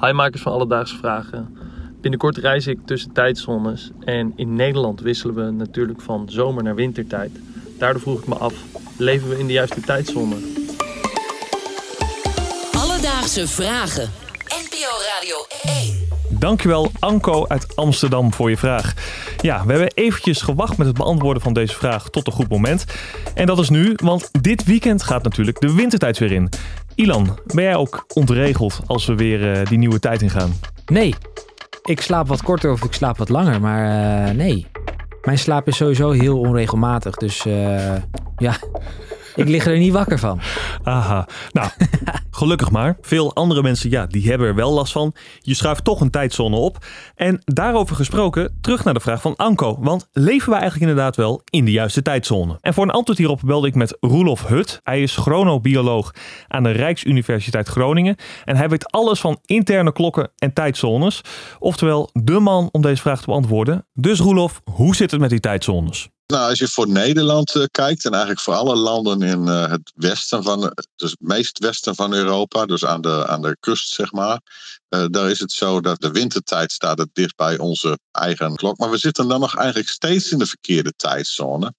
Hi makers van Alledaagse Vragen. Binnenkort reis ik tussen tijdzones en in Nederland wisselen we natuurlijk van zomer naar wintertijd. Daardoor vroeg ik me af, leven we in de juiste tijdzone? Alledaagse Vragen. NPO Radio 1. Dankjewel Anko uit Amsterdam voor je vraag. Ja, we hebben eventjes gewacht met het beantwoorden van deze vraag tot een goed moment. En dat is nu, want dit weekend gaat natuurlijk de wintertijd weer in. Ilan, ben jij ook ontregeld als we weer eh, die nieuwe tijd ingaan? Nee. Ik slaap wat korter of ik slaap wat langer, maar eh, nee. Mijn slaap is sowieso heel onregelmatig, dus eh, ja, ik lig er niet wakker van. Aha, nou, gelukkig maar. Veel andere mensen, ja, die hebben er wel last van. Je schuift toch een tijdzone op. En daarover gesproken, terug naar de vraag van Anko. Want leven wij eigenlijk inderdaad wel in de juiste tijdzone? En voor een antwoord hierop belde ik met Roelof Hut. Hij is chronobioloog aan de Rijksuniversiteit Groningen. En hij weet alles van interne klokken en tijdzones. Oftewel, de man om deze vraag te beantwoorden. Dus Roelof, hoe zit het met die tijdzones? Nou, als je voor Nederland uh, kijkt en eigenlijk voor alle landen in uh, het westen van, dus het meest westen van Europa, dus aan de, aan de kust zeg maar, daar is het zo dat de wintertijd staat het dicht bij onze eigen klok. Maar we zitten dan nog eigenlijk steeds in de verkeerde tijdzone.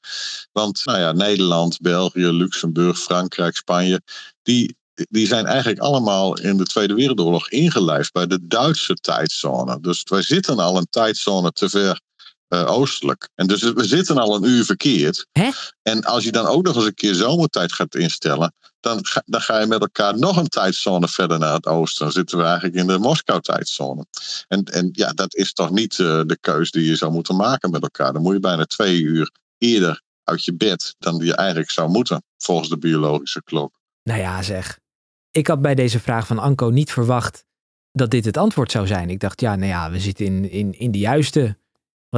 Want nou ja, Nederland, België, Luxemburg, Frankrijk, Spanje, die, die zijn eigenlijk allemaal in de Tweede Wereldoorlog ingelijfd bij de Duitse tijdzone. Dus wij zitten al een tijdzone te ver uh, oostelijk. En dus we zitten al een uur verkeerd. Hè? En als je dan ook nog eens een keer zomertijd gaat instellen, dan ga, dan ga je met elkaar nog een tijdzone verder naar het oosten. Dan zitten we eigenlijk in de Moskou-tijdzone. En, en ja, dat is toch niet uh, de keus die je zou moeten maken met elkaar. Dan moet je bijna twee uur eerder uit je bed dan je eigenlijk zou moeten, volgens de biologische klok. Nou ja, zeg. Ik had bij deze vraag van Anko niet verwacht dat dit het antwoord zou zijn. Ik dacht, ja, nou ja, we zitten in, in, in de juiste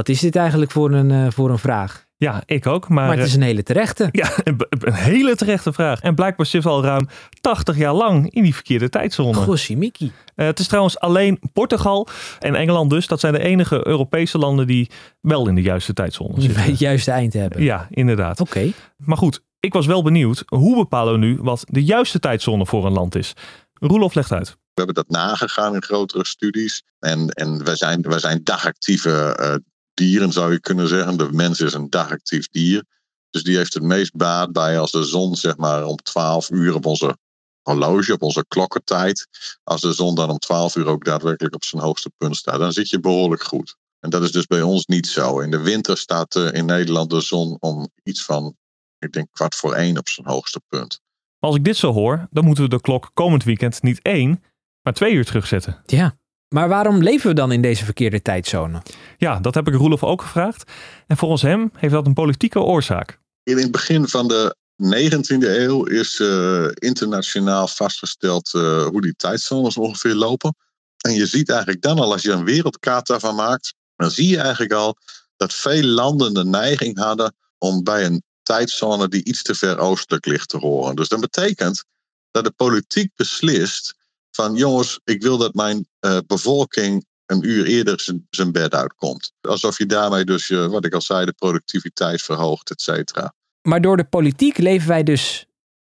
wat is dit eigenlijk voor een, uh, voor een vraag? Ja, ik ook. Maar, maar het is een hele terechte. Ja, een, een hele terechte vraag. En blijkbaar zit al ruim 80 jaar lang in die verkeerde tijdzone. Gossie Mickey. Uh, het is trouwens alleen Portugal en Engeland dus. Dat zijn de enige Europese landen die wel in de juiste tijdzone zitten. Het juiste eind hebben. Ja, inderdaad. Oké. Okay. Maar goed, ik was wel benieuwd. Hoe bepalen we nu wat de juiste tijdzone voor een land is? Roelof legt uit. We hebben dat nagegaan in grotere studies. En, en wij, zijn, wij zijn dagactieve uh, dieren, zou je kunnen zeggen. De mens is een dagactief dier. Dus die heeft het meest baat bij als de zon zeg maar om 12 uur op onze horloge, op onze klokkentijd. Als de zon dan om 12 uur ook daadwerkelijk op zijn hoogste punt staat, dan zit je behoorlijk goed. En dat is dus bij ons niet zo. In de winter staat uh, in Nederland de zon om iets van, ik denk kwart voor één op zijn hoogste punt. Als ik dit zo hoor, dan moeten we de klok komend weekend niet één, maar twee uur terugzetten. Ja. Maar waarom leven we dan in deze verkeerde tijdzone? Ja, dat heb ik Roelof ook gevraagd. En volgens hem heeft dat een politieke oorzaak. In het begin van de 19e eeuw is uh, internationaal vastgesteld uh, hoe die tijdzones ongeveer lopen. En je ziet eigenlijk dan al, als je een wereldkaart daarvan maakt, dan zie je eigenlijk al dat veel landen de neiging hadden om bij een tijdzone die iets te ver oostelijk ligt te horen. Dus dat betekent dat de politiek beslist van jongens, ik wil dat mijn uh, bevolking een uur eerder zijn bed uitkomt. Alsof je daarmee dus, je, wat ik al zei, de productiviteit verhoogt, et cetera. Maar door de politiek leven wij dus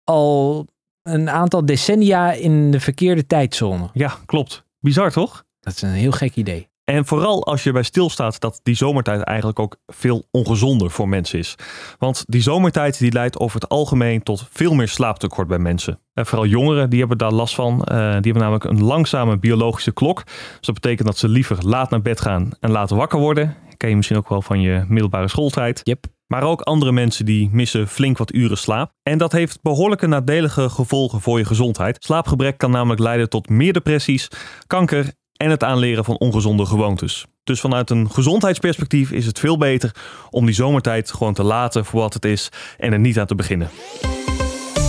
al een aantal decennia in de verkeerde tijdzone. Ja, klopt. Bizar toch? Dat is een heel gek idee. En vooral als je bij stilstaat dat die zomertijd eigenlijk ook veel ongezonder voor mensen is. Want die zomertijd die leidt over het algemeen tot veel meer slaaptekort bij mensen. En vooral jongeren die hebben daar last van. Uh, die hebben namelijk een langzame biologische klok. Dus dat betekent dat ze liever laat naar bed gaan en later wakker worden. Ken je misschien ook wel van je middelbare schooltijd. Yep. Maar ook andere mensen die missen flink wat uren slaap. En dat heeft behoorlijke nadelige gevolgen voor je gezondheid. Slaapgebrek kan namelijk leiden tot meer depressies, kanker en het aanleren van ongezonde gewoontes. Dus vanuit een gezondheidsperspectief is het veel beter om die zomertijd gewoon te laten voor wat het is en er niet aan te beginnen.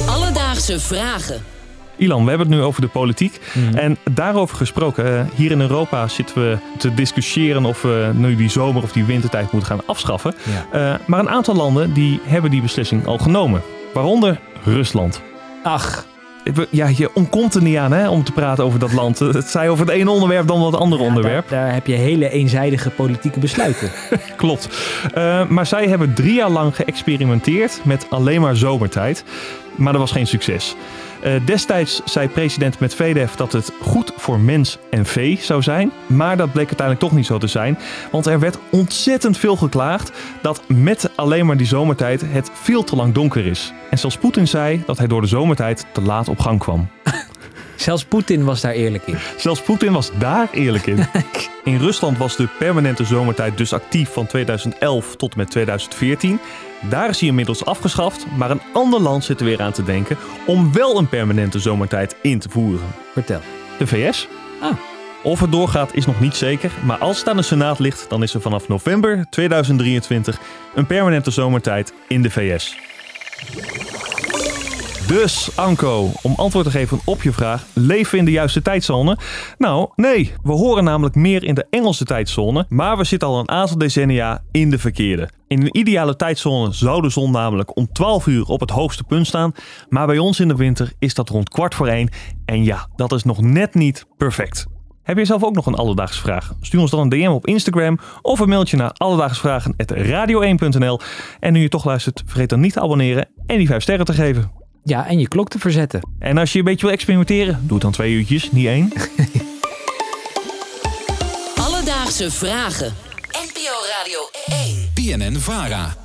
Alledaagse vragen. Ilan, we hebben het nu over de politiek. Mm. En daarover gesproken, hier in Europa zitten we te discussiëren of we nu die zomer of die wintertijd moeten gaan afschaffen. Ja. Uh, maar een aantal landen die hebben die beslissing al genomen. Waaronder Rusland. Ach, ja, je ontkomt er niet aan hè, om te praten over dat land. Het zij over het ene onderwerp dan wat andere ja, onderwerp. Daar, daar, heb je hele eenzijdige politieke besluiten. Klopt. Uh, maar zij hebben drie jaar lang geëxperimenteerd met alleen maar zomertijd. Maar dat was geen succes. Eh, destijds zei president Medvedev dat het goed voor mens en vee zou zijn. Maar dat bleek uiteindelijk toch niet zo te zijn. Want er werd ontzettend veel geklaagd dat met alleen maar die zomertijd het veel te lang donker is. En zelfs Poetin zei dat hij door de zomertijd te laat op gang kwam. Zelfs Poetin was daar eerlijk in. Zelfs Poetin was daar eerlijk in. In Rusland was de permanente zomertijd dus actief van 2011 tot en met 2014. Daar is hij inmiddels afgeschaft, maar een ander land zit er weer aan te denken om wel een permanente zomertijd in te voeren. Vertel. De VS. Ah. Of het doorgaat is nog niet zeker, maar als het aan de Senaat ligt, dan is er vanaf november 2023 een permanente zomertijd in de VS. Dus, Anko, om antwoord te geven op je vraag, leven we in de juiste tijdzone? Nou, nee. We horen namelijk meer in de Engelse tijdzone, maar we zitten al een aantal decennia in de verkeerde. In een ideale tijdzone zou de zon namelijk om 12 uur op het hoogste punt staan, maar bij ons in de winter is dat rond kwart voor één. En ja, dat is nog net niet perfect. Heb je zelf ook nog een alledaagse vraag? Stuur ons dan een DM op Instagram of een mailtje naar alledaagsvragen.radio1.nl. En nu je toch luistert, vergeet dan niet te abonneren en die 5 sterren te geven. Ja, en je klok te verzetten. En als je een beetje wil experimenteren, doe het dan twee uurtjes, niet één. Alledaagse vragen. NPO Radio 1. BNN Vara.